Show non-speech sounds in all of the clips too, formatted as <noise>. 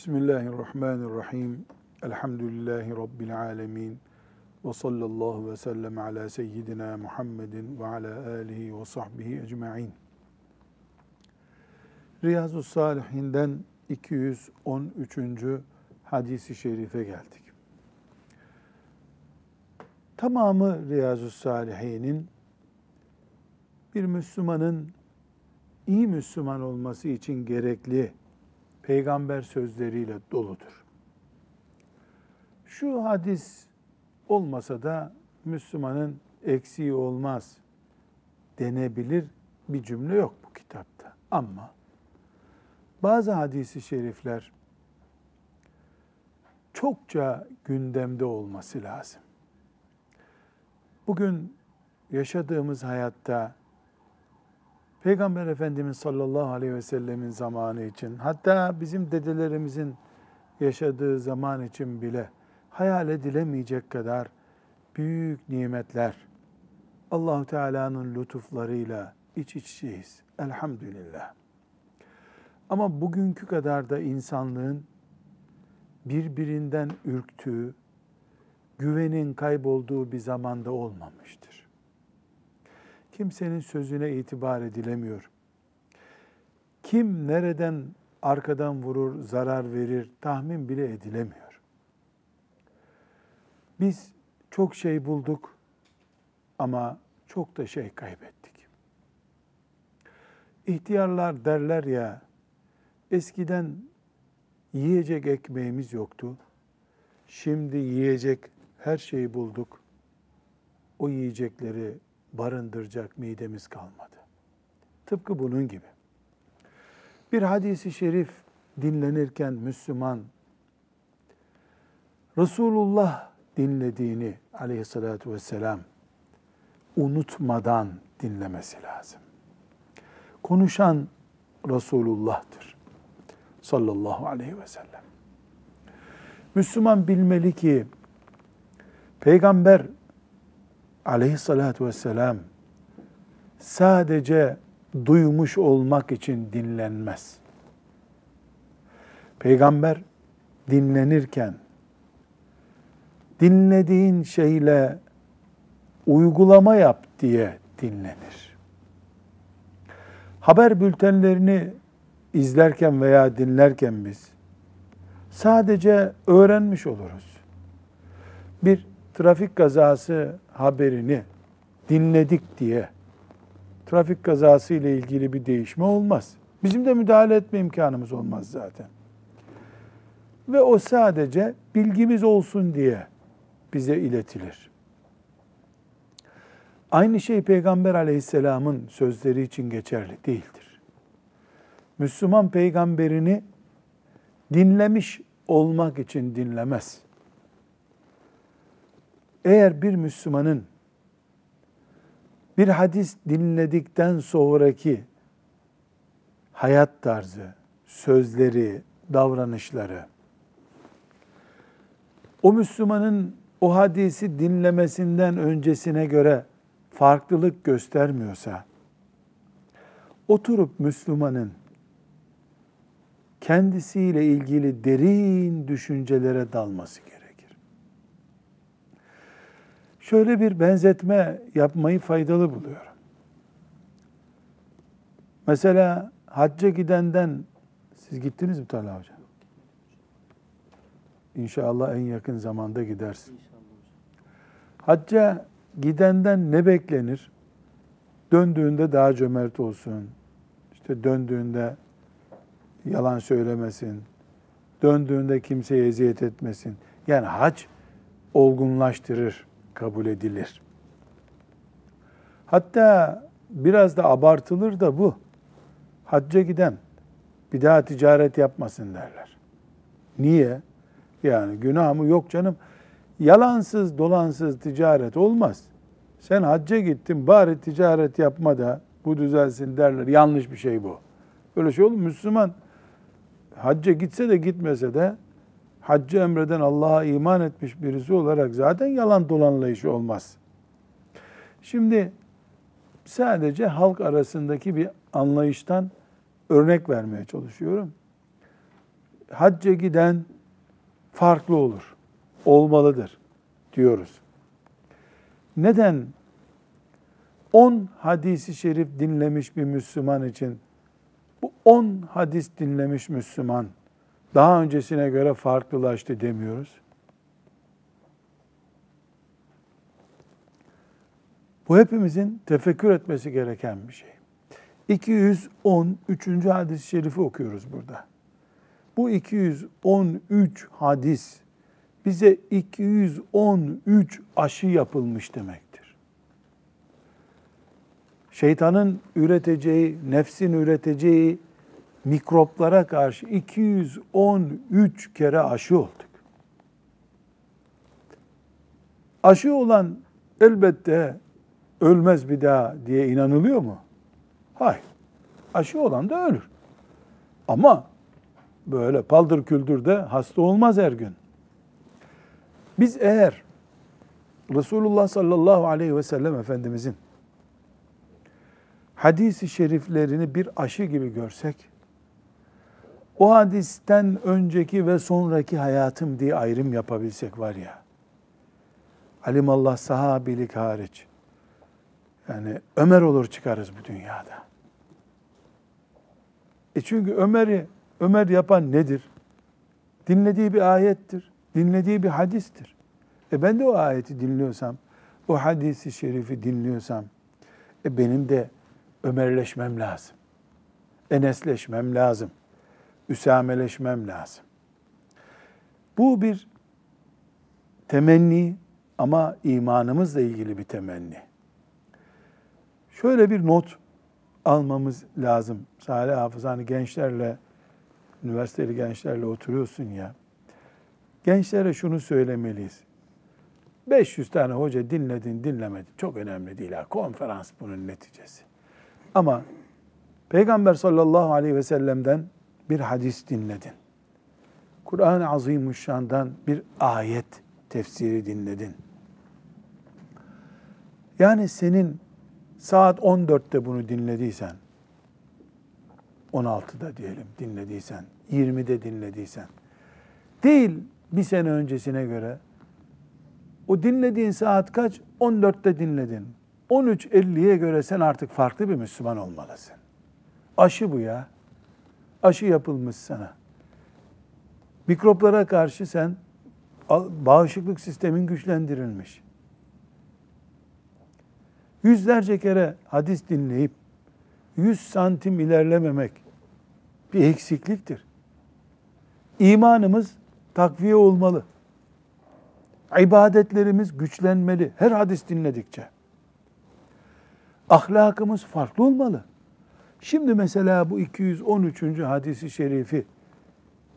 Bismillahirrahmanirrahim. Elhamdülillahi Rabbil alemin. Ve sallallahu ve sellem ala seyyidina Muhammedin ve ala alihi ve sahbihi ecma'in. Riyazu Salihinden 213. hadisi şerife geldik. Tamamı Riyazu Salihinin bir Müslümanın iyi Müslüman olması için gerekli peygamber sözleriyle doludur. Şu hadis olmasa da Müslümanın eksiği olmaz denebilir bir cümle yok bu kitapta. Ama bazı hadisi şerifler çokça gündemde olması lazım. Bugün yaşadığımız hayatta Peygamber Efendimiz sallallahu aleyhi ve sellemin zamanı için, hatta bizim dedelerimizin yaşadığı zaman için bile hayal edilemeyecek kadar büyük nimetler Allahu Teala'nın lütuflarıyla iç içeyiz. Elhamdülillah. Ama bugünkü kadar da insanlığın birbirinden ürktüğü, güvenin kaybolduğu bir zamanda olmamıştır. Kimsenin sözüne itibar edilemiyor. Kim nereden arkadan vurur, zarar verir tahmin bile edilemiyor. Biz çok şey bulduk ama çok da şey kaybettik. İhtiyarlar derler ya, eskiden yiyecek ekmeğimiz yoktu. Şimdi yiyecek her şeyi bulduk. O yiyecekleri barındıracak midemiz kalmadı. Tıpkı bunun gibi. Bir hadisi şerif dinlenirken Müslüman Resulullah dinlediğini aleyhissalatü vesselam unutmadan dinlemesi lazım. Konuşan Resulullah'tır sallallahu aleyhi ve sellem. Müslüman bilmeli ki Peygamber aleyhissalatü vesselam sadece duymuş olmak için dinlenmez. Peygamber dinlenirken dinlediğin şeyle uygulama yap diye dinlenir. Haber bültenlerini izlerken veya dinlerken biz sadece öğrenmiş oluruz. Bir trafik kazası haberini dinledik diye trafik kazası ile ilgili bir değişme olmaz. Bizim de müdahale etme imkanımız olmaz zaten. Ve o sadece bilgimiz olsun diye bize iletilir. Aynı şey Peygamber aleyhisselamın sözleri için geçerli değildir. Müslüman peygamberini dinlemiş olmak için dinlemez. Eğer bir Müslümanın bir hadis dinledikten sonraki hayat tarzı, sözleri, davranışları o Müslümanın o hadisi dinlemesinden öncesine göre farklılık göstermiyorsa oturup Müslümanın kendisiyle ilgili derin düşüncelere dalması gerekir. Şöyle bir benzetme yapmayı faydalı buluyorum. Mesela hacca gidenden, siz gittiniz mi Talha Hocam? İnşallah en yakın zamanda gidersin. Hacca gidenden ne beklenir? Döndüğünde daha cömert olsun. İşte döndüğünde yalan söylemesin. Döndüğünde kimseye eziyet etmesin. Yani hac olgunlaştırır kabul edilir. Hatta biraz da abartılır da bu. Hacca giden bir daha ticaret yapmasın derler. Niye? Yani günah mı? Yok canım. Yalansız, dolansız ticaret olmaz. Sen hacca gittin bari ticaret yapma da bu düzelsin derler. Yanlış bir şey bu. Öyle şey olur? Müslüman hacca gitse de gitmese de haccı emreden Allah'a iman etmiş birisi olarak zaten yalan dolanlayışı olmaz. Şimdi sadece halk arasındaki bir anlayıştan örnek vermeye çalışıyorum. hacca giden farklı olur. Olmalıdır diyoruz. Neden 10 hadisi şerif dinlemiş bir Müslüman için bu 10 hadis dinlemiş Müslüman daha öncesine göre farklılaştı demiyoruz. Bu hepimizin tefekkür etmesi gereken bir şey. 213. hadis-i şerifi okuyoruz burada. Bu 213 hadis bize 213 aşı yapılmış demektir. Şeytanın üreteceği, nefsin üreteceği mikroplara karşı 213 kere aşı olduk. Aşı olan elbette ölmez bir daha diye inanılıyor mu? Hayır. Aşı olan da ölür. Ama böyle paldır küldür de hasta olmaz her gün. Biz eğer Resulullah sallallahu aleyhi ve sellem Efendimizin hadisi şeriflerini bir aşı gibi görsek, o hadisten önceki ve sonraki hayatım diye ayrım yapabilsek var ya, alimallah sahabilik hariç, yani Ömer olur çıkarız bu dünyada. E çünkü Ömer'i Ömer yapan nedir? Dinlediği bir ayettir. Dinlediği bir hadistir. E ben de o ayeti dinliyorsam, o hadisi şerifi dinliyorsam, e benim de Ömerleşmem lazım. Enesleşmem lazım. Üsameleşmem lazım. Bu bir temenni ama imanımızla ilgili bir temenni. Şöyle bir not almamız lazım. Salih Hafız hani gençlerle, üniversiteli gençlerle oturuyorsun ya. Gençlere şunu söylemeliyiz. 500 tane hoca dinledin, dinlemedin. Çok önemli değil ha. Konferans bunun neticesi. Ama Peygamber sallallahu aleyhi ve sellem'den bir hadis dinledin. Kur'an-ı Azimuşşan'dan bir ayet tefsiri dinledin. Yani senin saat 14'te bunu dinlediysen, 16'da diyelim dinlediysen, 20'de dinlediysen, değil bir sene öncesine göre, o dinlediğin saat kaç? 14'te dinledin. 13.50'ye göre sen artık farklı bir Müslüman olmalısın. Aşı bu ya. Aşı yapılmış sana. Mikroplara karşı sen bağışıklık sistemin güçlendirilmiş yüzlerce kere hadis dinleyip yüz santim ilerlememek bir eksikliktir. İmanımız takviye olmalı. İbadetlerimiz güçlenmeli her hadis dinledikçe. Ahlakımız farklı olmalı. Şimdi mesela bu 213. hadisi şerifi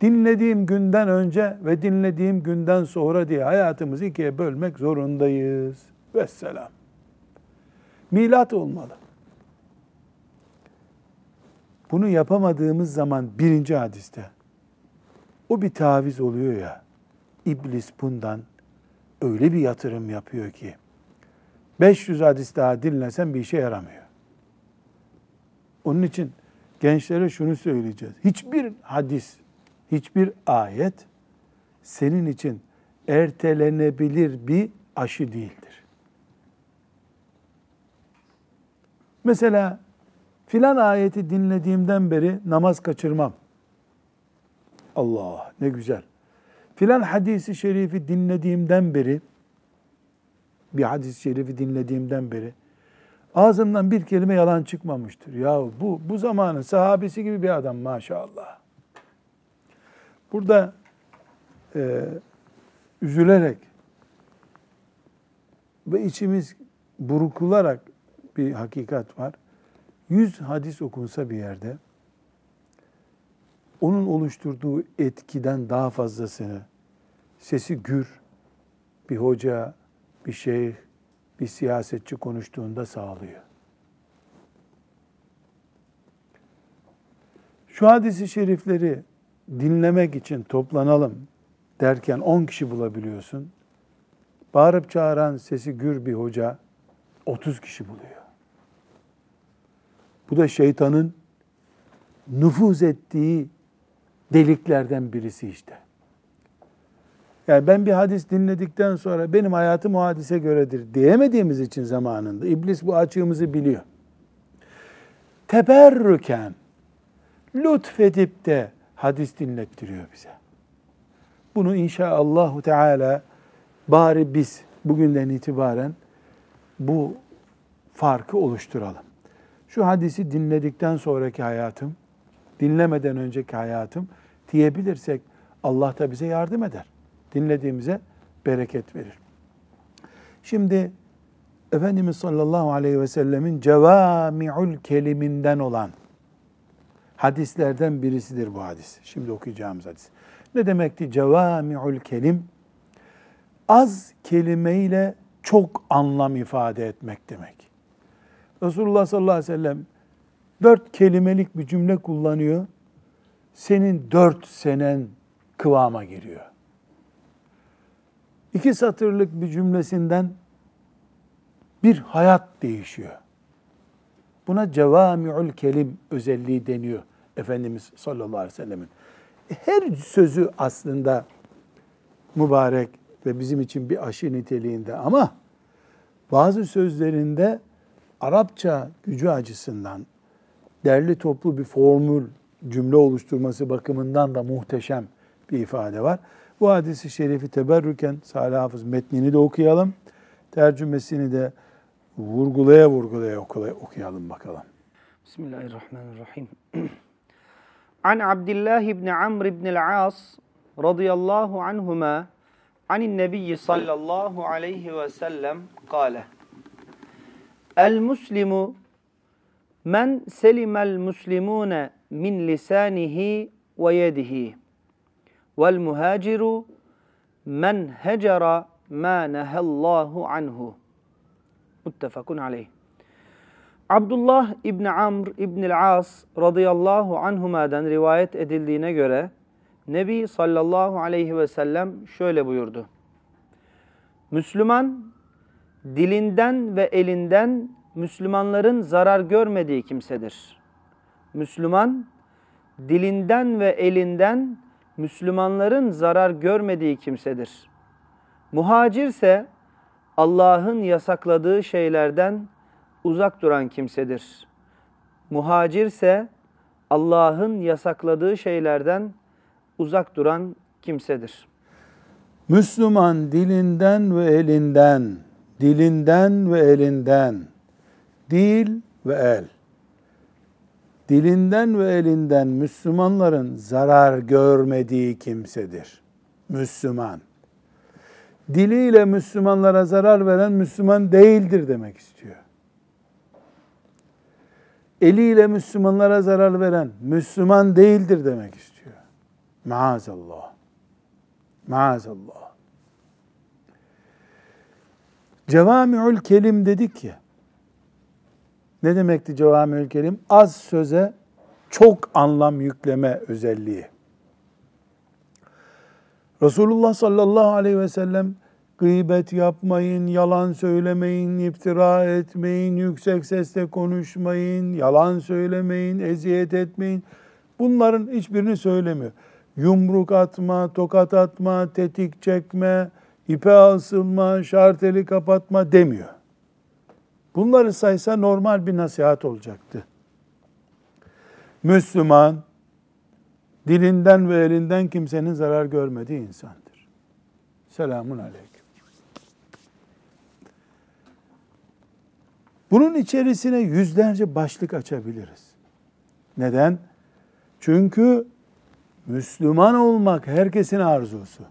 dinlediğim günden önce ve dinlediğim günden sonra diye hayatımızı ikiye bölmek zorundayız. Vesselam milat olmalı. Bunu yapamadığımız zaman birinci hadiste o bir taviz oluyor ya. İblis bundan öyle bir yatırım yapıyor ki 500 hadis daha dinlesen bir işe yaramıyor. Onun için gençlere şunu söyleyeceğiz. Hiçbir hadis, hiçbir ayet senin için ertelenebilir bir aşı değildir. Mesela filan ayeti dinlediğimden beri namaz kaçırmam. Allah ne güzel. Filan hadisi şerifi dinlediğimden beri bir hadis-i şerifi dinlediğimden beri ağzımdan bir kelime yalan çıkmamıştır. Ya bu bu zamanın sahabesi gibi bir adam maşallah. Burada e, üzülerek ve içimiz burukularak bir hakikat var. Yüz hadis okunsa bir yerde onun oluşturduğu etkiden daha fazlasını sesi gür bir hoca, bir şeyh, bir siyasetçi konuştuğunda sağlıyor. Şu hadisi şerifleri dinlemek için toplanalım derken 10 kişi bulabiliyorsun. Bağırıp çağıran sesi gür bir hoca 30 kişi buluyor. Bu da şeytanın nüfuz ettiği deliklerden birisi işte. Yani ben bir hadis dinledikten sonra benim hayatım o hadise göredir diyemediğimiz için zamanında iblis bu açığımızı biliyor. Teberrüken lütfedip de hadis dinlettiriyor bize. Bunu inşaallahu teala bari biz bugünden itibaren bu farkı oluşturalım. Şu hadisi dinledikten sonraki hayatım, dinlemeden önceki hayatım diyebilirsek Allah da bize yardım eder. Dinlediğimize bereket verir. Şimdi Efendimiz sallallahu aleyhi ve sellemin cevami'ul keliminden olan hadislerden birisidir bu hadis. Şimdi okuyacağımız hadis. Ne demekti cevami'ul kelim? Az kelimeyle çok anlam ifade etmek demek. Resulullah sallallahu aleyhi ve sellem dört kelimelik bir cümle kullanıyor. Senin dört senen kıvama giriyor. İki satırlık bir cümlesinden bir hayat değişiyor. Buna cevami'ül kelim özelliği deniyor Efendimiz sallallahu aleyhi ve sellemin. Her sözü aslında mübarek ve bizim için bir aşı niteliğinde ama bazı sözlerinde Arapça gücü açısından derli toplu bir formül cümle oluşturması bakımından da muhteşem bir ifade var. Bu hadisi şerifi teberrüken Salih Hafız metnini de okuyalım. Tercümesini de vurgulaya vurgulaya okuyalım bakalım. Bismillahirrahmanirrahim. <clears throat> An Abdullah ibn Amr ibn al-As radıyallahu anhuma anin nebiyyi sallallahu aleyhi ve sellem kâle. El muslimu men selimel muslimune min lisanihi ve yedihi. Vel muhaciru men hecera ma nehallahu anhu. Muttefakun aleyh. Abdullah İbni Amr İbni As radıyallahu anhuma'dan rivayet edildiğine göre Nebi sallallahu aleyhi ve sellem şöyle buyurdu. Müslüman dilinden ve elinden Müslümanların zarar görmediği kimsedir. Müslüman dilinden ve elinden Müslümanların zarar görmediği kimsedir. Muhacirse Allah'ın yasakladığı şeylerden uzak duran kimsedir. Muhacirse Allah'ın yasakladığı şeylerden uzak duran kimsedir. Müslüman dilinden ve elinden, dilinden ve elinden, dil ve el, dilinden ve elinden Müslümanların zarar görmediği kimsedir. Müslüman. Diliyle Müslümanlara zarar veren Müslüman değildir demek istiyor eliyle Müslümanlara zarar veren Müslüman değildir demek istiyor. Maazallah. Maazallah. Cevamiül kelim dedik ya. Ne demekti cevamiül kelim? Az söze çok anlam yükleme özelliği. Resulullah sallallahu aleyhi ve sellem Gıybet yapmayın, yalan söylemeyin, iftira etmeyin, yüksek sesle konuşmayın, yalan söylemeyin, eziyet etmeyin. Bunların hiçbirini söylemiyor. Yumruk atma, tokat atma, tetik çekme, ipe asılma, şarteli kapatma demiyor. Bunları saysa normal bir nasihat olacaktı. Müslüman, dilinden ve elinden kimsenin zarar görmediği insandır. Selamun aleyküm. Bunun içerisine yüzlerce başlık açabiliriz. Neden? Çünkü Müslüman olmak herkesin arzusu.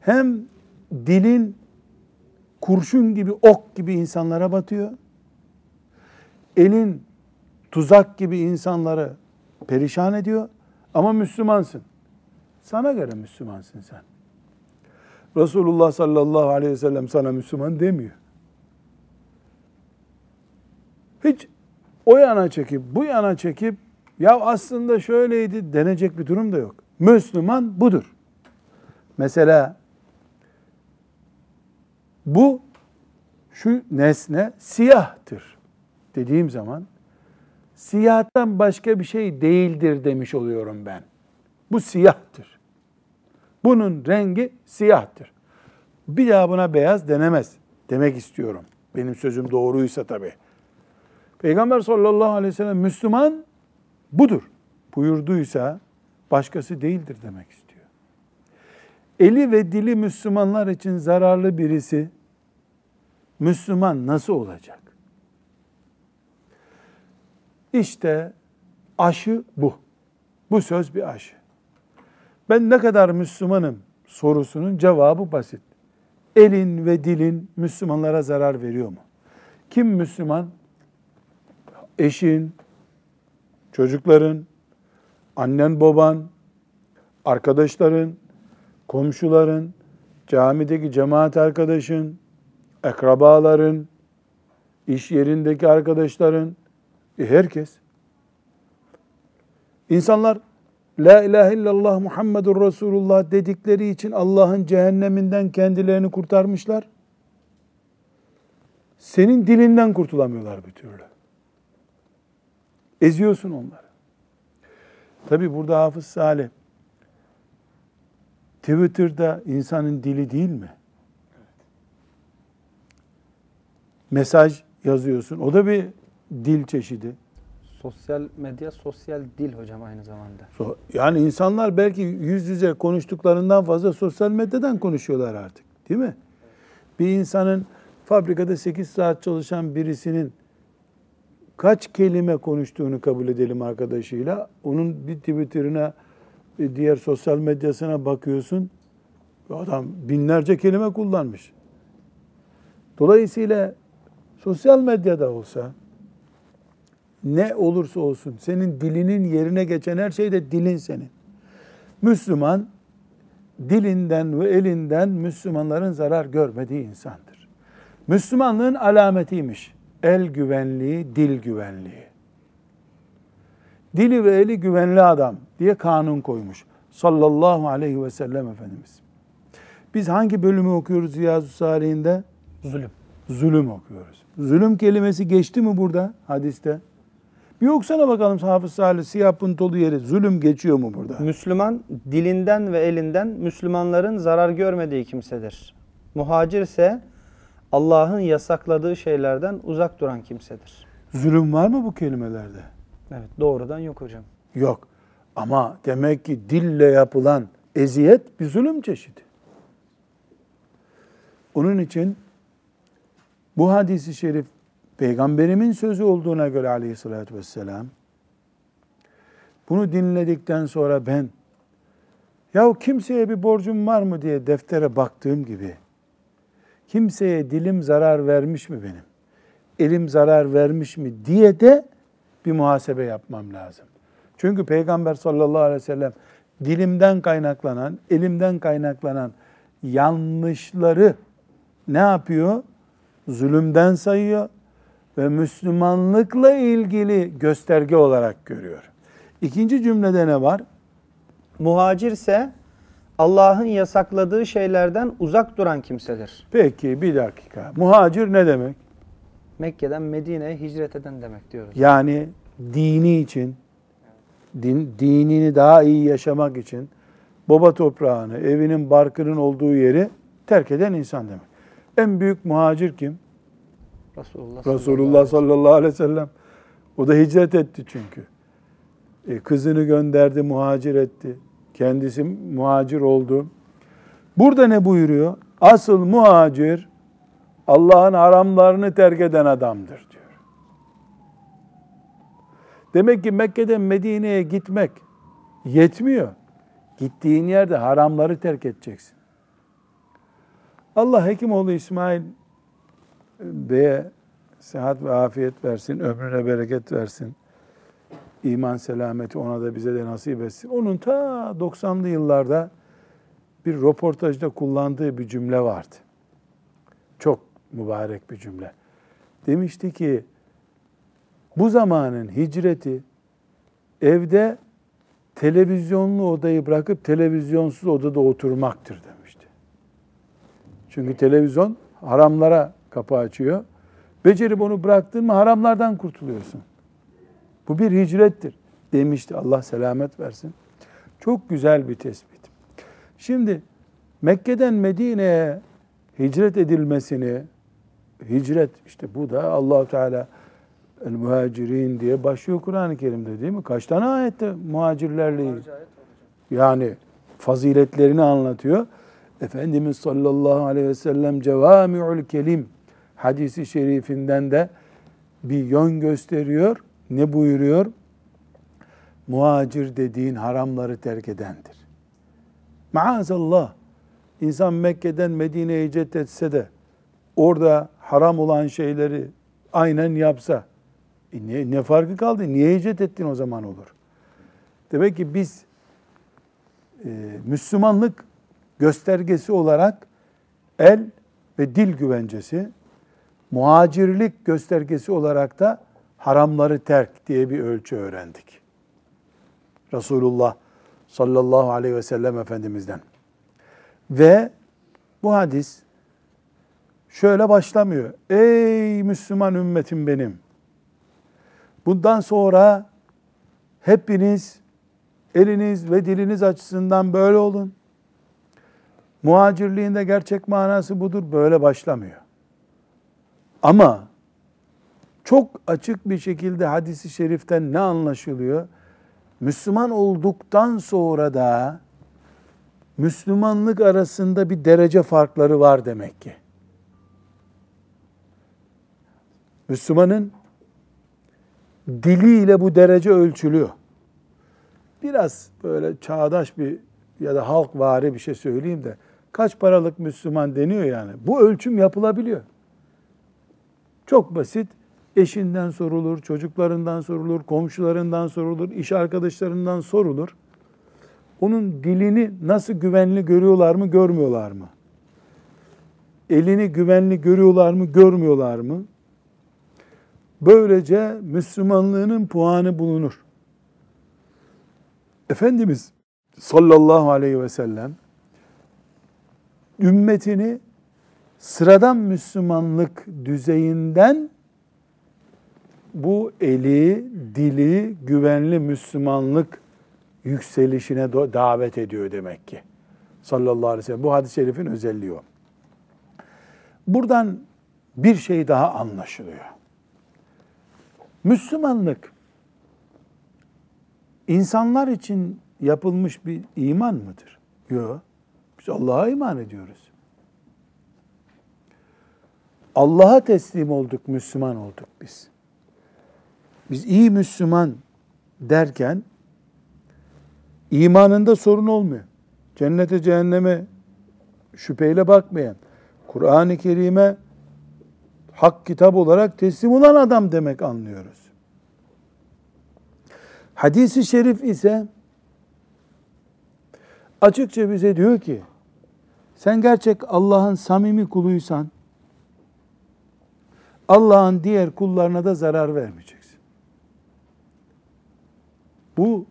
Hem dilin kurşun gibi, ok gibi insanlara batıyor. Elin tuzak gibi insanları perişan ediyor. Ama Müslümansın. Sana göre Müslümansın sen. Resulullah sallallahu aleyhi ve sellem sana Müslüman demiyor. Hiç o yana çekip bu yana çekip ya aslında şöyleydi denecek bir durum da yok. Müslüman budur. Mesela bu şu nesne siyahtır dediğim zaman siyahtan başka bir şey değildir demiş oluyorum ben. Bu siyahtır. Bunun rengi siyahtır. Bir daha buna beyaz denemez demek istiyorum. Benim sözüm doğruysa tabii. Peygamber sallallahu aleyhi ve sellem Müslüman budur buyurduysa başkası değildir demek istiyor. Eli ve dili Müslümanlar için zararlı birisi Müslüman nasıl olacak? İşte aşı bu. Bu söz bir aşı. Ben ne kadar Müslümanım sorusunun cevabı basit. Elin ve dilin Müslümanlara zarar veriyor mu? Kim Müslüman? Eşin, çocukların, annen baban, arkadaşların, komşuların, camideki cemaat arkadaşın, akrabaların, iş yerindeki arkadaşların, e herkes. İnsanlar La ilahe illallah Muhammedur Resulullah dedikleri için Allah'ın cehenneminden kendilerini kurtarmışlar. Senin dilinden kurtulamıyorlar bir türlü. Eziyorsun onları. Tabi burada Hafız Salih Twitter'da insanın dili değil mi? Mesaj yazıyorsun. O da bir dil çeşidi. Sosyal medya, sosyal dil hocam aynı zamanda. So- Yani insanlar belki yüz yüze konuştuklarından fazla sosyal medyadan konuşuyorlar artık. Değil mi? Bir insanın fabrikada 8 saat çalışan birisinin kaç kelime konuştuğunu kabul edelim arkadaşıyla. Onun bir Twitter'ına, diğer sosyal medyasına bakıyorsun. Adam binlerce kelime kullanmış. Dolayısıyla sosyal medyada olsa ne olursa olsun senin dilinin yerine geçen her şey de dilin senin. Müslüman dilinden ve elinden Müslümanların zarar görmediği insandır. Müslümanlığın alametiymiş. El güvenliği, dil güvenliği. Dili ve eli güvenli adam diye kanun koymuş. Sallallahu aleyhi ve sellem Efendimiz. Biz hangi bölümü okuyoruz Riyazu Salih'inde? Zulüm. Zulüm okuyoruz. Zulüm kelimesi geçti mi burada hadiste? Bir okusana bakalım Hafız Salih siyah puntolu yeri. Zulüm geçiyor mu burada? Müslüman dilinden ve elinden Müslümanların zarar görmediği kimsedir. Muhacir ise Allah'ın yasakladığı şeylerden uzak duran kimsedir. Zulüm var mı bu kelimelerde? Evet doğrudan yok hocam. Yok. Ama demek ki dille yapılan eziyet bir zulüm çeşidi. Onun için bu hadisi şerif peygamberimin sözü olduğuna göre aleyhissalatü vesselam bunu dinledikten sonra ben ya kimseye bir borcum var mı diye deftere baktığım gibi kimseye dilim zarar vermiş mi benim? Elim zarar vermiş mi diye de bir muhasebe yapmam lazım. Çünkü Peygamber sallallahu aleyhi ve sellem dilimden kaynaklanan, elimden kaynaklanan yanlışları ne yapıyor? Zulümden sayıyor ve Müslümanlıkla ilgili gösterge olarak görüyor. İkinci cümlede ne var? Muhacir ise Allah'ın yasakladığı şeylerden uzak duran kimsedir. Peki bir dakika. Muhacir ne demek? Mekke'den Medine'ye hicret eden demek diyoruz. Yani dini için, din, dinini daha iyi yaşamak için baba toprağını, evinin barkının olduğu yeri terk eden insan demek. En büyük muhacir kim? Resulullah, Resulullah sallallahu aleyhi ve sellem. O da hicret etti çünkü. E, kızını gönderdi, muhacir etti. Kendisi muhacir oldu. Burada ne buyuruyor? Asıl muhacir Allah'ın haramlarını terk eden adamdır diyor. Demek ki Mekke'den Medine'ye gitmek yetmiyor. Gittiğin yerde haramları terk edeceksin. Allah Hekimoğlu İsmail Bey'e sıhhat ve afiyet versin, ömrüne bereket versin. İman selameti ona da bize de nasip etsin. Onun ta 90'lı yıllarda bir röportajda kullandığı bir cümle vardı. Mübarek bir cümle. Demişti ki bu zamanın hicreti evde televizyonlu odayı bırakıp televizyonsuz odada oturmaktır demişti. Çünkü televizyon haramlara kapı açıyor. Becerip onu bıraktın mı haramlardan kurtuluyorsun. Bu bir hicrettir demişti. Allah selamet versin. Çok güzel bir tespit. Şimdi Mekke'den Medine'ye hicret edilmesini hicret işte bu da Allahu Teala el muhacirin diye başlıyor Kur'an-ı Kerim'de değil mi? Kaç tane ayette muhacirlerle? Yani faziletlerini anlatıyor. Efendimiz sallallahu aleyhi ve sellem cevami'ül kelim hadisi şerifinden de bir yön gösteriyor. Ne buyuruyor? Muhacir dediğin haramları terk edendir. Maazallah insan Mekke'den Medine'ye hicret etse de orada haram olan şeyleri aynen yapsa e ne, ne farkı kaldı? Niye hicret ettin o zaman olur? Demek ki biz e, Müslümanlık göstergesi olarak el ve dil güvencesi, muhacirlik göstergesi olarak da haramları terk diye bir ölçü öğrendik. Resulullah sallallahu aleyhi ve sellem Efendimiz'den. Ve bu hadis şöyle başlamıyor. Ey Müslüman ümmetim benim. Bundan sonra hepiniz eliniz ve diliniz açısından böyle olun. Muhacirliğin de gerçek manası budur. Böyle başlamıyor. Ama çok açık bir şekilde hadisi şeriften ne anlaşılıyor? Müslüman olduktan sonra da Müslümanlık arasında bir derece farkları var demek ki. Müslümanın diliyle bu derece ölçülüyor. Biraz böyle çağdaş bir ya da halk vari bir şey söyleyeyim de kaç paralık Müslüman deniyor yani. Bu ölçüm yapılabiliyor. Çok basit. Eşinden sorulur, çocuklarından sorulur, komşularından sorulur, iş arkadaşlarından sorulur. Onun dilini nasıl güvenli görüyorlar mı, görmüyorlar mı? Elini güvenli görüyorlar mı, görmüyorlar mı? Böylece Müslümanlığının puanı bulunur. Efendimiz sallallahu aleyhi ve sellem ümmetini sıradan Müslümanlık düzeyinden bu eli, dili, güvenli Müslümanlık yükselişine davet ediyor demek ki. Sallallahu aleyhi ve sellem. Bu hadis-i şerifin özelliği o. Buradan bir şey daha anlaşılıyor. Müslümanlık insanlar için yapılmış bir iman mıdır? Yok. Biz Allah'a iman ediyoruz. Allah'a teslim olduk, Müslüman olduk biz. Biz iyi Müslüman derken imanında sorun olmuyor. Cennete cehenneme şüpheyle bakmayan, Kur'an-ı Kerim'e hak kitap olarak teslim olan adam demek anlıyoruz. Hadis-i şerif ise açıkça bize diyor ki sen gerçek Allah'ın samimi kuluysan Allah'ın diğer kullarına da zarar vermeyeceksin. Bu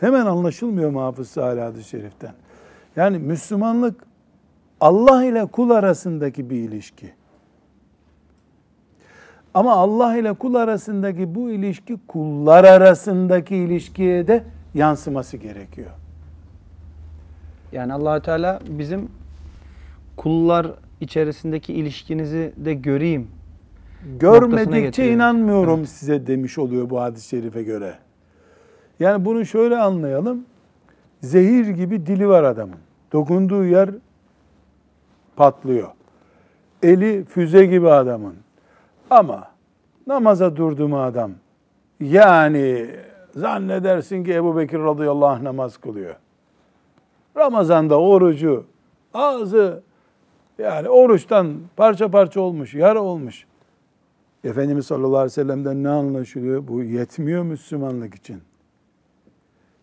hemen anlaşılmıyor mu Hafız Salih şeriften? Yani Müslümanlık Allah ile kul arasındaki bir ilişki. Ama Allah ile kul arasındaki bu ilişki kullar arasındaki ilişkiye de yansıması gerekiyor. Yani allah Teala bizim kullar içerisindeki ilişkinizi de göreyim. Görmedikçe inanmıyorum evet. size demiş oluyor bu hadis-i şerife göre. Yani bunu şöyle anlayalım. Zehir gibi dili var adamın. Dokunduğu yer patlıyor. Eli füze gibi adamın. Ama namaza durdu mu adam? Yani zannedersin ki Ebu Bekir radıyallahu anh namaz kılıyor. Ramazan'da orucu, ağzı yani oruçtan parça parça olmuş, yara olmuş. Efendimiz sallallahu aleyhi ve sellem'den ne anlaşılıyor? Bu yetmiyor Müslümanlık için.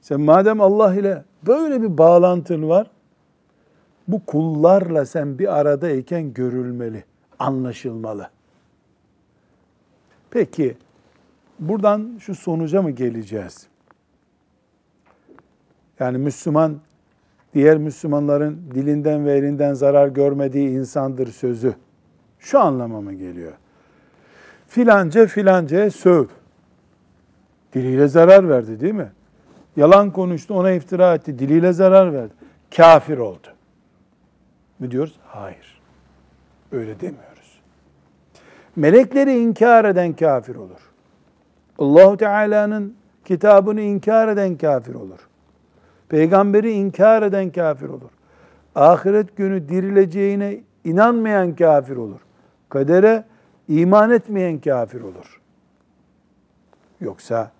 Sen madem Allah ile böyle bir bağlantın var, bu kullarla sen bir aradayken görülmeli, anlaşılmalı. Peki buradan şu sonuca mı geleceğiz? Yani Müslüman diğer Müslümanların dilinden ve elinden zarar görmediği insandır sözü. Şu anlama mı geliyor? Filanca filancaya söv Diliyle zarar verdi değil mi? Yalan konuştu, ona iftira etti, diliyle zarar verdi. Kafir oldu. Mi diyoruz? Hayır. Öyle demiyoruz. Melekleri inkar eden kafir olur. Allahu Teala'nın kitabını inkar eden kafir olur. Peygamberi inkar eden kafir olur. Ahiret günü dirileceğine inanmayan kafir olur. Kadere iman etmeyen kafir olur. Yoksa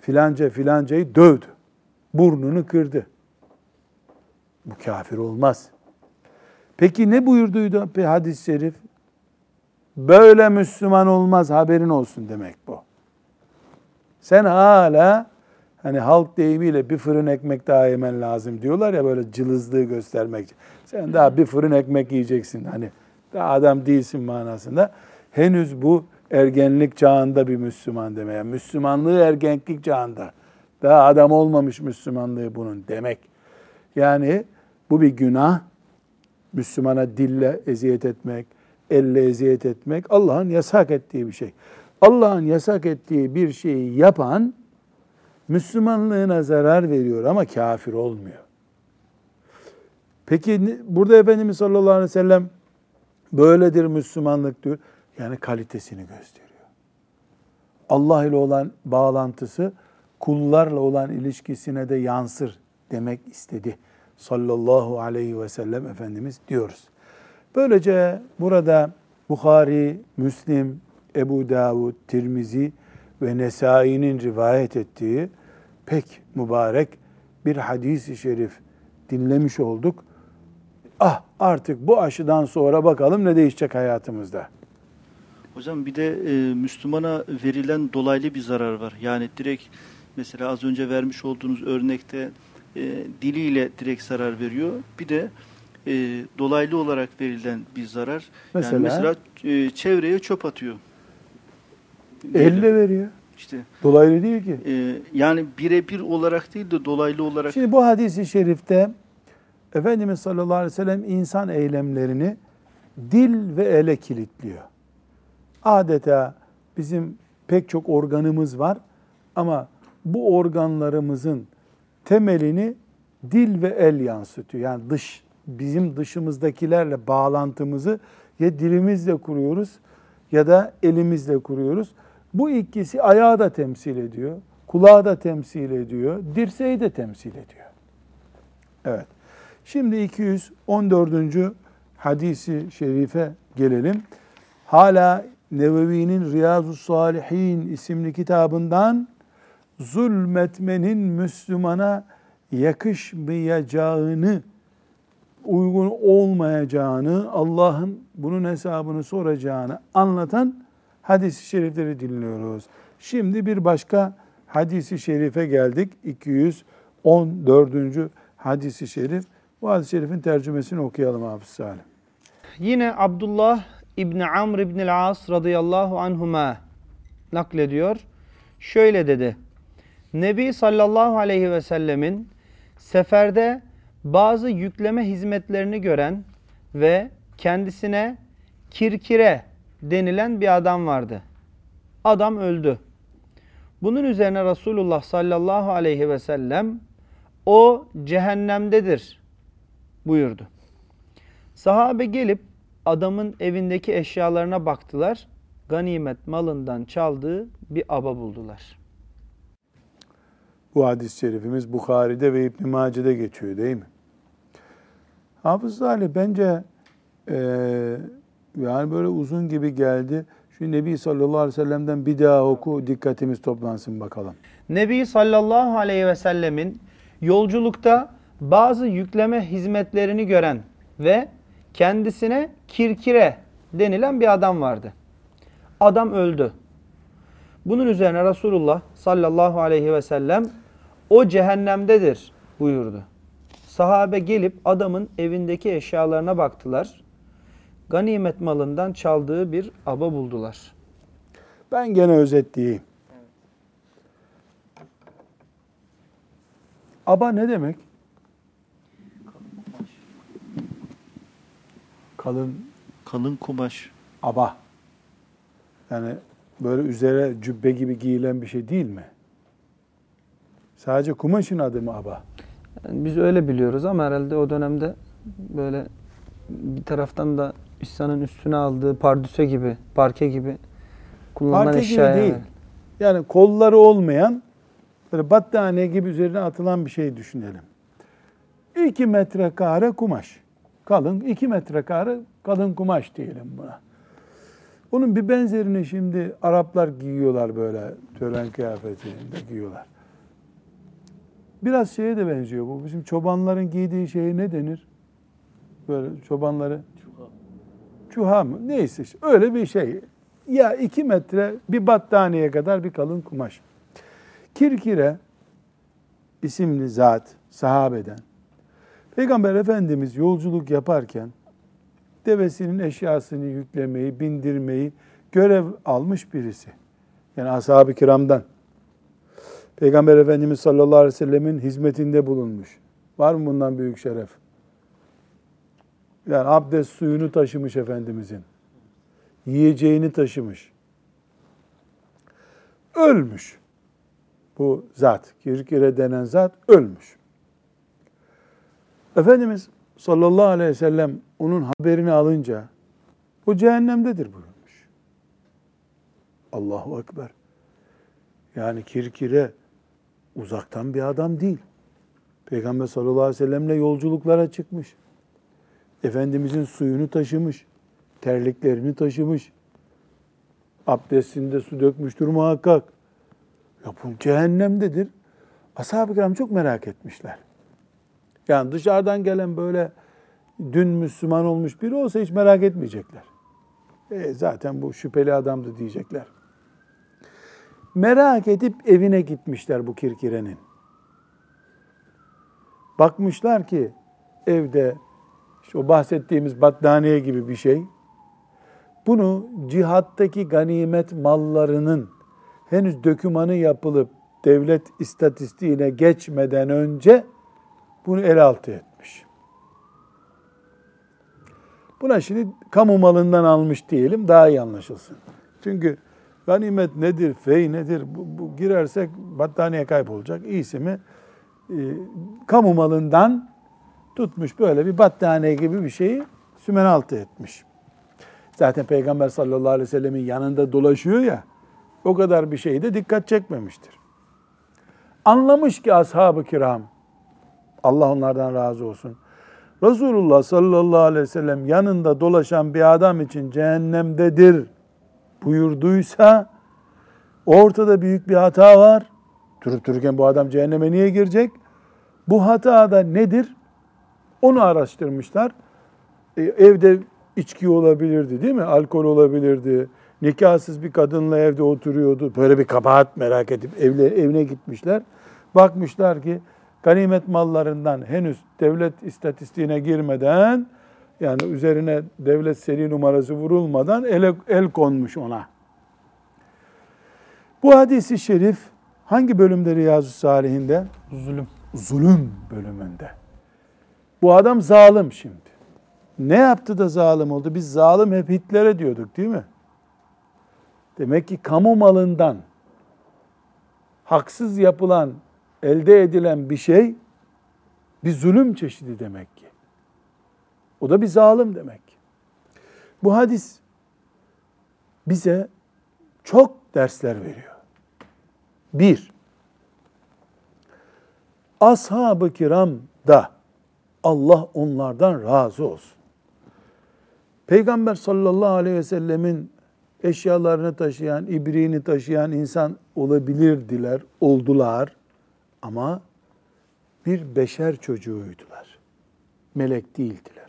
filanca filancayı dövdü. Burnunu kırdı. Bu kafir olmaz. Peki ne buyurduydu hadis-i şerif? Böyle Müslüman olmaz haberin olsun demek bu. Sen hala hani halk deyimiyle bir fırın ekmek daha yemen lazım diyorlar ya böyle cılızlığı göstermek için. Sen daha bir fırın ekmek yiyeceksin hani daha adam değilsin manasında. Henüz bu ergenlik çağında bir Müslüman demeye. Müslümanlığı ergenlik çağında. Daha adam olmamış Müslümanlığı bunun demek. Yani bu bir günah. Müslümana dille eziyet etmek, elle eziyet etmek Allah'ın yasak ettiği bir şey. Allah'ın yasak ettiği bir şeyi yapan Müslümanlığına zarar veriyor ama kafir olmuyor. Peki burada Efendimiz sallallahu aleyhi ve sellem böyledir Müslümanlık diyor. Yani kalitesini gösteriyor. Allah ile olan bağlantısı kullarla olan ilişkisine de yansır demek istedi. Sallallahu aleyhi ve sellem Efendimiz diyoruz. Böylece burada Bukhari, Müslim, Ebu Davud, Tirmizi ve Nesai'nin rivayet ettiği pek mübarek bir hadis-i şerif dinlemiş olduk. Ah artık bu aşıdan sonra bakalım ne değişecek hayatımızda. Hocam bir de e, Müslümana verilen dolaylı bir zarar var. Yani direkt mesela az önce vermiş olduğunuz örnekte e, diliyle direkt zarar veriyor. Bir de e, dolaylı olarak verilen bir zarar. Mesela? Yani mesela e, çevreye çöp atıyor. Elle veriyor. İşte Dolaylı değil ki. e, yani birebir olarak değil de dolaylı olarak Şimdi bu hadisi şerifte Efendimiz sallallahu aleyhi ve sellem insan eylemlerini dil ve ele kilitliyor. Adeta bizim pek çok organımız var ama bu organlarımızın temelini dil ve el yansıtıyor. Yani dış bizim dışımızdakilerle bağlantımızı ya dilimizle kuruyoruz ya da elimizle kuruyoruz. Bu ikisi ayağı da temsil ediyor, kulağı da temsil ediyor, dirseği de temsil ediyor. Evet. Şimdi 214. hadisi şerife gelelim. Hala Nevevi'nin Riyazu Salihin isimli kitabından zulmetmenin Müslümana yakışmayacağını, uygun olmayacağını, Allah'ın bunun hesabını soracağını anlatan hadis-i şerifleri dinliyoruz. Şimdi bir başka hadisi şerife geldik. 214. hadisi şerif. Bu hadis-i şerifin tercümesini okuyalım Hafız Salim. Yine Abdullah İbni Amr İbni As radıyallahu anhuma naklediyor. Şöyle dedi. Nebi sallallahu aleyhi ve sellemin seferde bazı yükleme hizmetlerini gören ve kendisine kirkire denilen bir adam vardı. Adam öldü. Bunun üzerine Resulullah sallallahu aleyhi ve sellem o cehennemdedir buyurdu. Sahabe gelip adamın evindeki eşyalarına baktılar. Ganimet malından çaldığı bir aba buldular. Bu hadis-i şerifimiz Bukhari'de ve İbn-i Mace'de geçiyor değil mi? Hafız Salih bence e, yani böyle uzun gibi geldi. Şu Nebi sallallahu aleyhi ve sellem'den bir daha oku dikkatimiz toplansın bakalım. Nebi sallallahu aleyhi ve sellemin yolculukta bazı yükleme hizmetlerini gören ve kendisine kirkire denilen bir adam vardı. Adam öldü. Bunun üzerine Resulullah sallallahu aleyhi ve sellem o cehennemdedir buyurdu. Sahabe gelip adamın evindeki eşyalarına baktılar. Ganimet malından çaldığı bir aba buldular. Ben gene özetleyeyim. Aba ne demek? Kalın kalın kumaş. aba. Yani böyle üzere cübbe gibi giyilen bir şey değil mi? Sadece kumaşın adı mı aba? Yani biz öyle biliyoruz ama herhalde o dönemde böyle bir taraftan da İsa'nın üstüne aldığı pardüse gibi, parke gibi kullanılan Parke gibi eşyaya. değil. Yani kolları olmayan böyle battaniye gibi üzerine atılan bir şey düşünelim. 2 metrekare kumaş. Kalın 2 metrekare kalın kumaş diyelim buna. Bunun bir benzerini şimdi Araplar giyiyorlar böyle tören kıyafetinde giyiyorlar. Biraz şeye de benziyor bu. Bizim çobanların giydiği şeye ne denir? Böyle çobanları çuha mı? Neyse işte öyle bir şey. Ya iki metre bir battaniye kadar bir kalın kumaş. Kirkire isimli zat sahabeden Peygamber Efendimiz yolculuk yaparken devesinin eşyasını yüklemeyi, bindirmeyi görev almış birisi. Yani ashab-ı kiramdan. Peygamber Efendimiz sallallahu aleyhi ve sellemin hizmetinde bulunmuş. Var mı bundan büyük şeref? Yani abdest suyunu taşımış Efendimizin. Yiyeceğini taşımış. Ölmüş. Bu zat, Kirkire denen zat ölmüş. Efendimiz sallallahu aleyhi ve sellem onun haberini alınca bu cehennemdedir buyurmuş. Allahu Ekber. Yani Kirkire uzaktan bir adam değil. Peygamber sallallahu aleyhi ve sellemle yolculuklara çıkmış. Efendimizin suyunu taşımış, terliklerini taşımış. Abdestinde su dökmüştür muhakkak. Ya bu cehennemdedir. Ashab-ı kiram çok merak etmişler. Yani dışarıdan gelen böyle dün Müslüman olmuş biri olsa hiç merak etmeyecekler. E, zaten bu şüpheli adamdı diyecekler. Merak edip evine gitmişler bu kirkirenin. Bakmışlar ki evde işte o bahsettiğimiz battaniye gibi bir şey. Bunu cihattaki ganimet mallarının henüz dökümanı yapılıp devlet istatistiğine geçmeden önce bunu el altı etmiş. Buna şimdi kamu malından almış diyelim daha iyi anlaşılsın. Çünkü ganimet nedir, fey nedir bu, bu girersek battaniye kaybolacak. İyisi mi? E, kamu malından tutmuş böyle bir battaniye gibi bir şeyi sümen altı etmiş. Zaten Peygamber sallallahu aleyhi ve sellemin yanında dolaşıyor ya, o kadar bir şeyde dikkat çekmemiştir. Anlamış ki ashab-ı kiram, Allah onlardan razı olsun. Resulullah sallallahu aleyhi ve sellem yanında dolaşan bir adam için cehennemdedir buyurduysa ortada büyük bir hata var. Durup dururken bu adam cehenneme niye girecek? Bu hata da nedir? Onu araştırmışlar. E, evde içki olabilirdi değil mi? Alkol olabilirdi. Nikahsız bir kadınla evde oturuyordu. Böyle bir kabahat merak edip evle, evine gitmişler. Bakmışlar ki ganimet mallarından henüz devlet istatistiğine girmeden yani üzerine devlet seri numarası vurulmadan el, el konmuş ona. Bu hadisi şerif hangi bölümde Riyazu Salihinde? Zulüm. Zulüm bölümünde. Bu adam zalim şimdi. Ne yaptı da zalim oldu? Biz zalim hep Hitler'e diyorduk değil mi? Demek ki kamu malından haksız yapılan, elde edilen bir şey bir zulüm çeşidi demek ki. O da bir zalim demek. Bu hadis bize çok dersler veriyor. Bir, ashab-ı kiram da Allah onlardan razı olsun. Peygamber sallallahu aleyhi ve sellemin eşyalarını taşıyan, ibriğini taşıyan insan olabilirdiler, oldular. Ama bir beşer çocuğuydular. Melek değildiler.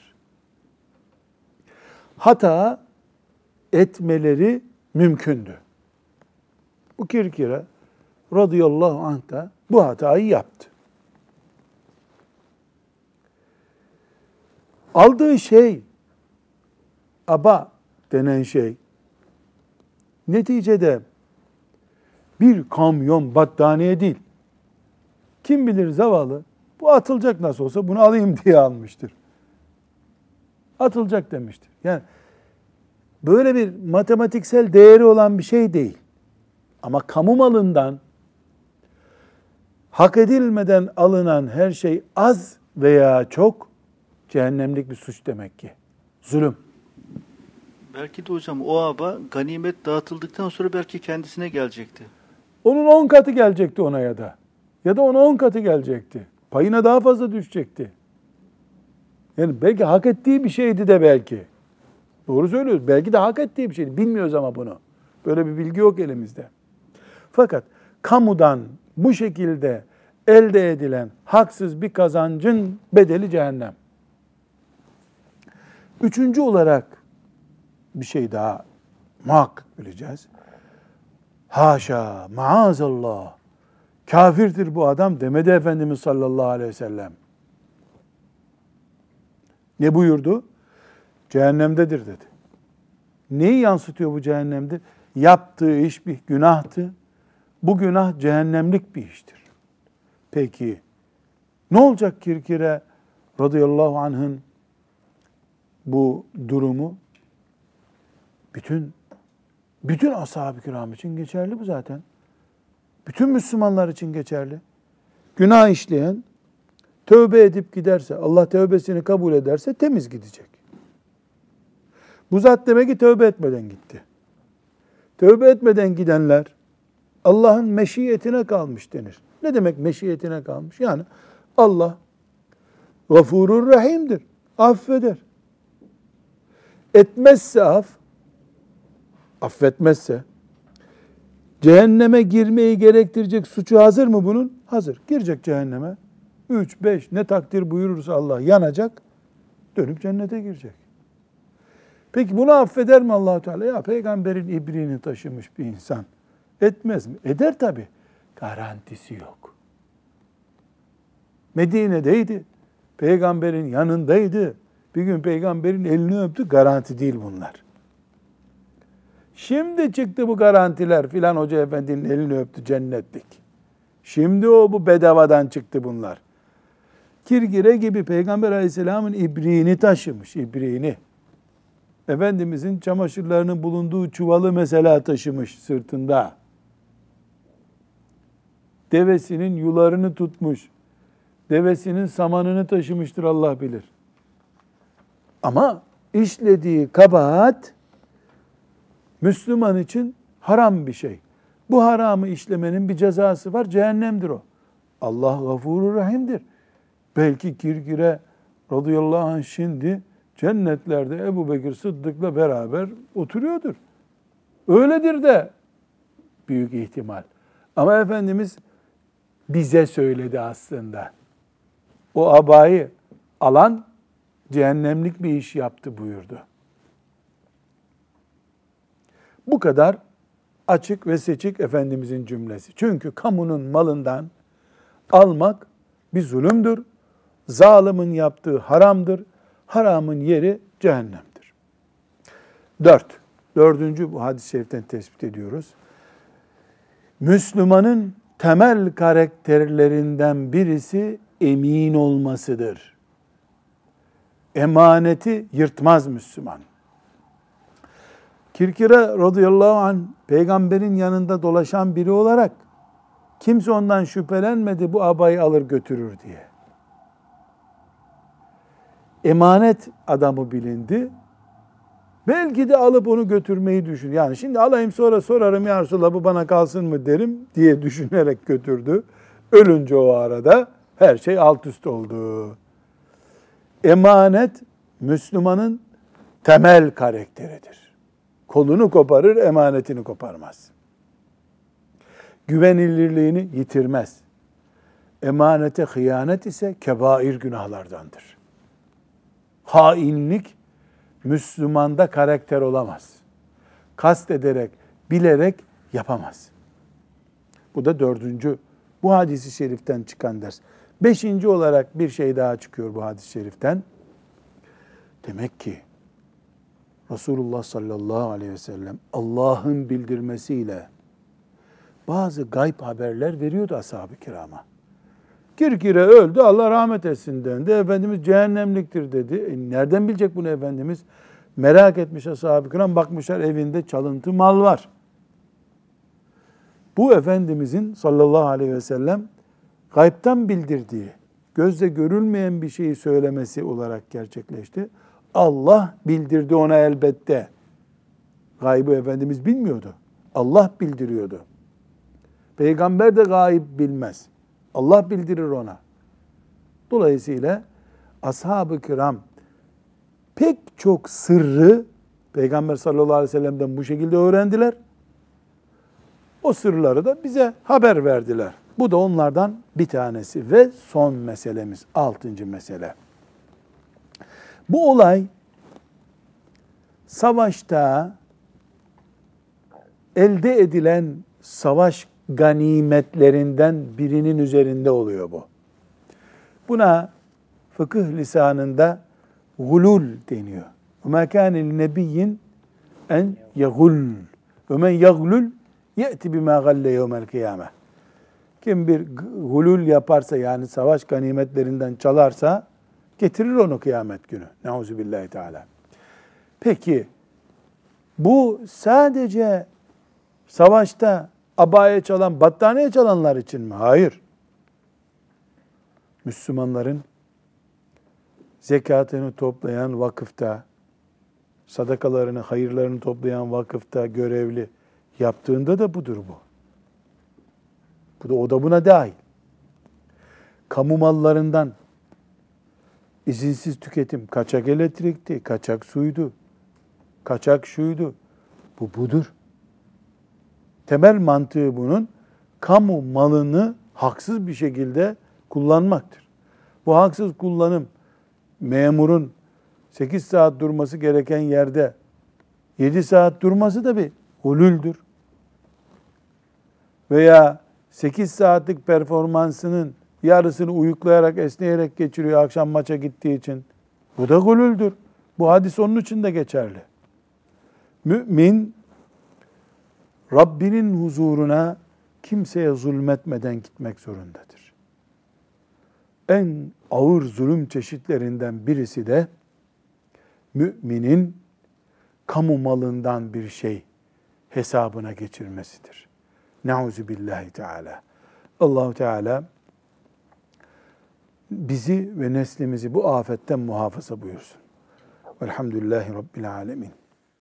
Hata etmeleri mümkündü. Bu kirkire radıyallahu anh da bu hatayı yaptı. Aldığı şey aba denen şey neticede bir kamyon battaniye değil. Kim bilir zavallı bu atılacak nasıl olsa bunu alayım diye almıştır. Atılacak demiştir. Yani böyle bir matematiksel değeri olan bir şey değil. Ama kamu malından hak edilmeden alınan her şey az veya çok cehennemlik bir suç demek ki. Zulüm. Belki de hocam o aba ganimet dağıtıldıktan sonra belki kendisine gelecekti. Onun on katı gelecekti ona ya da. Ya da ona on katı gelecekti. Payına daha fazla düşecekti. Yani belki hak ettiği bir şeydi de belki. Doğru söylüyoruz. Belki de hak ettiği bir şeydi. Bilmiyoruz ama bunu. Böyle bir bilgi yok elimizde. Fakat kamudan bu şekilde elde edilen haksız bir kazancın bedeli cehennem. Üçüncü olarak bir şey daha muhakkak bileceğiz. Haşa, maazallah. Kafirdir bu adam demedi Efendimiz sallallahu aleyhi ve sellem. Ne buyurdu? Cehennemdedir dedi. Neyi yansıtıyor bu cehennemde? Yaptığı iş bir günahtı. Bu günah cehennemlik bir iştir. Peki ne olacak Kirkire radıyallahu anh'ın bu durumu? Bütün bütün ashab-ı kiram için geçerli bu zaten. Bütün Müslümanlar için geçerli. Günah işleyen tövbe edip giderse, Allah tövbesini kabul ederse temiz gidecek. Bu zat demek ki tövbe etmeden gitti. Tövbe etmeden gidenler Allah'ın meşiyetine kalmış denir. Ne demek meşiyetine kalmış? Yani Allah gafurur rahimdir. Affeder. Etmezse af, affetmezse, cehenneme girmeyi gerektirecek suçu hazır mı bunun? Hazır. Girecek cehenneme. Üç, beş ne takdir buyurursa Allah yanacak. Dönüp cennete girecek. Peki bunu affeder mi allah Teala? Ya peygamberin ibriğini taşımış bir insan. Etmez mi? Eder tabi. Garantisi yok. Medine'deydi. Peygamberin yanındaydı. Bir gün peygamberin elini öptü. Garanti değil bunlar. Şimdi çıktı bu garantiler filan hoca efendinin elini öptü cennetlik. Şimdi o bu bedavadan çıktı bunlar. Kirgire gibi Peygamber aleyhisselamın ibriğini taşımış, ibriğini. Efendimizin çamaşırlarının bulunduğu çuvalı mesela taşımış sırtında. Devesinin yularını tutmuş. Devesinin samanını taşımıştır Allah bilir. Ama işlediği kabahat Müslüman için haram bir şey. Bu haramı işlemenin bir cezası var. Cehennemdir o. Allah gafurur rahimdir. Belki Kirkire radıyallahu anh şimdi cennetlerde Ebu Bekir Sıddık'la beraber oturuyordur. Öyledir de büyük ihtimal. Ama Efendimiz bize söyledi aslında. O abayı alan cehennemlik bir iş yaptı buyurdu. Bu kadar açık ve seçik Efendimizin cümlesi. Çünkü kamunun malından almak bir zulümdür. Zalimin yaptığı haramdır. Haramın yeri cehennemdir. Dört. Dördüncü bu hadis-i şeriften tespit ediyoruz. Müslümanın temel karakterlerinden birisi emin olmasıdır. Emaneti yırtmaz Müslüman. Kirkire radıyallahu anh peygamberin yanında dolaşan biri olarak kimse ondan şüphelenmedi bu abayı alır götürür diye. Emanet adamı bilindi. Belki de alıp onu götürmeyi düşün. Yani şimdi alayım sonra sorarım ya Resulallah bu bana kalsın mı derim diye <laughs> düşünerek götürdü. Ölünce o arada her şey alt üst oldu. Emanet Müslümanın temel karakteridir. Kolunu koparır, emanetini koparmaz. Güvenilirliğini yitirmez. Emanete hıyanet ise kebair günahlardandır. Hainlik Müslümanda karakter olamaz. Kast ederek, bilerek yapamaz. Bu da dördüncü, bu hadisi şeriften çıkan ders. Beşinci olarak bir şey daha çıkıyor bu hadis-i şeriften. Demek ki Resulullah sallallahu aleyhi ve sellem Allah'ın bildirmesiyle bazı gayb haberler veriyordu ashab-ı kirama. Kirkire öldü Allah rahmet etsin dendi. Efendimiz cehennemliktir dedi. E nereden bilecek bunu Efendimiz? Merak etmiş ashab-ı kiram bakmışlar evinde çalıntı mal var. Bu Efendimizin sallallahu aleyhi ve sellem gaybtan bildirdiği, gözle görülmeyen bir şeyi söylemesi olarak gerçekleşti. Allah bildirdi ona elbette. Gaybı Efendimiz bilmiyordu. Allah bildiriyordu. Peygamber de gayb bilmez. Allah bildirir ona. Dolayısıyla ashab-ı kiram pek çok sırrı Peygamber sallallahu aleyhi ve sellem'den bu şekilde öğrendiler. O sırları da bize haber verdiler. Bu da onlardan bir tanesi ve son meselemiz, altıncı mesele. Bu olay savaşta elde edilen savaş ganimetlerinden birinin üzerinde oluyor bu. Buna fıkıh lisanında gulul deniyor. وَمَا كَانَ لِنَبِيٍّ en yagul. Ve men yaglul ye'ti bima galle yevmel kıyame. Kim bir gulul yaparsa yani savaş ganimetlerinden çalarsa getirir onu kıyamet günü. Nauzu billahi teala. Peki bu sadece savaşta abaya çalan, battaniye çalanlar için mi? Hayır. Müslümanların zekatını toplayan vakıfta, sadakalarını, hayırlarını toplayan vakıfta görevli yaptığında da budur bu. Bu da o da buna dahil. Kamu mallarından izinsiz tüketim, kaçak elektrikti, kaçak suydu, kaçak şuydu. Bu budur. Temel mantığı bunun kamu malını haksız bir şekilde kullanmaktır. Bu haksız kullanım memurun 8 saat durması gereken yerde 7 saat durması da bir hulüldür. Veya 8 saatlik performansının yarısını uyuklayarak, esneyerek geçiriyor akşam maça gittiği için. Bu da gulüldür. Bu hadis onun için de geçerli. Mümin Rabbinin huzuruna kimseye zulmetmeden gitmek zorundadır. En ağır zulüm çeşitlerinden birisi de müminin kamu malından bir şey hesabına geçirmesidir. Nauzu billahi teala. Allahu Teala bizi ve neslimizi bu afetten muhafaza buyursun. Velhamdülillahi Rabbil alemin.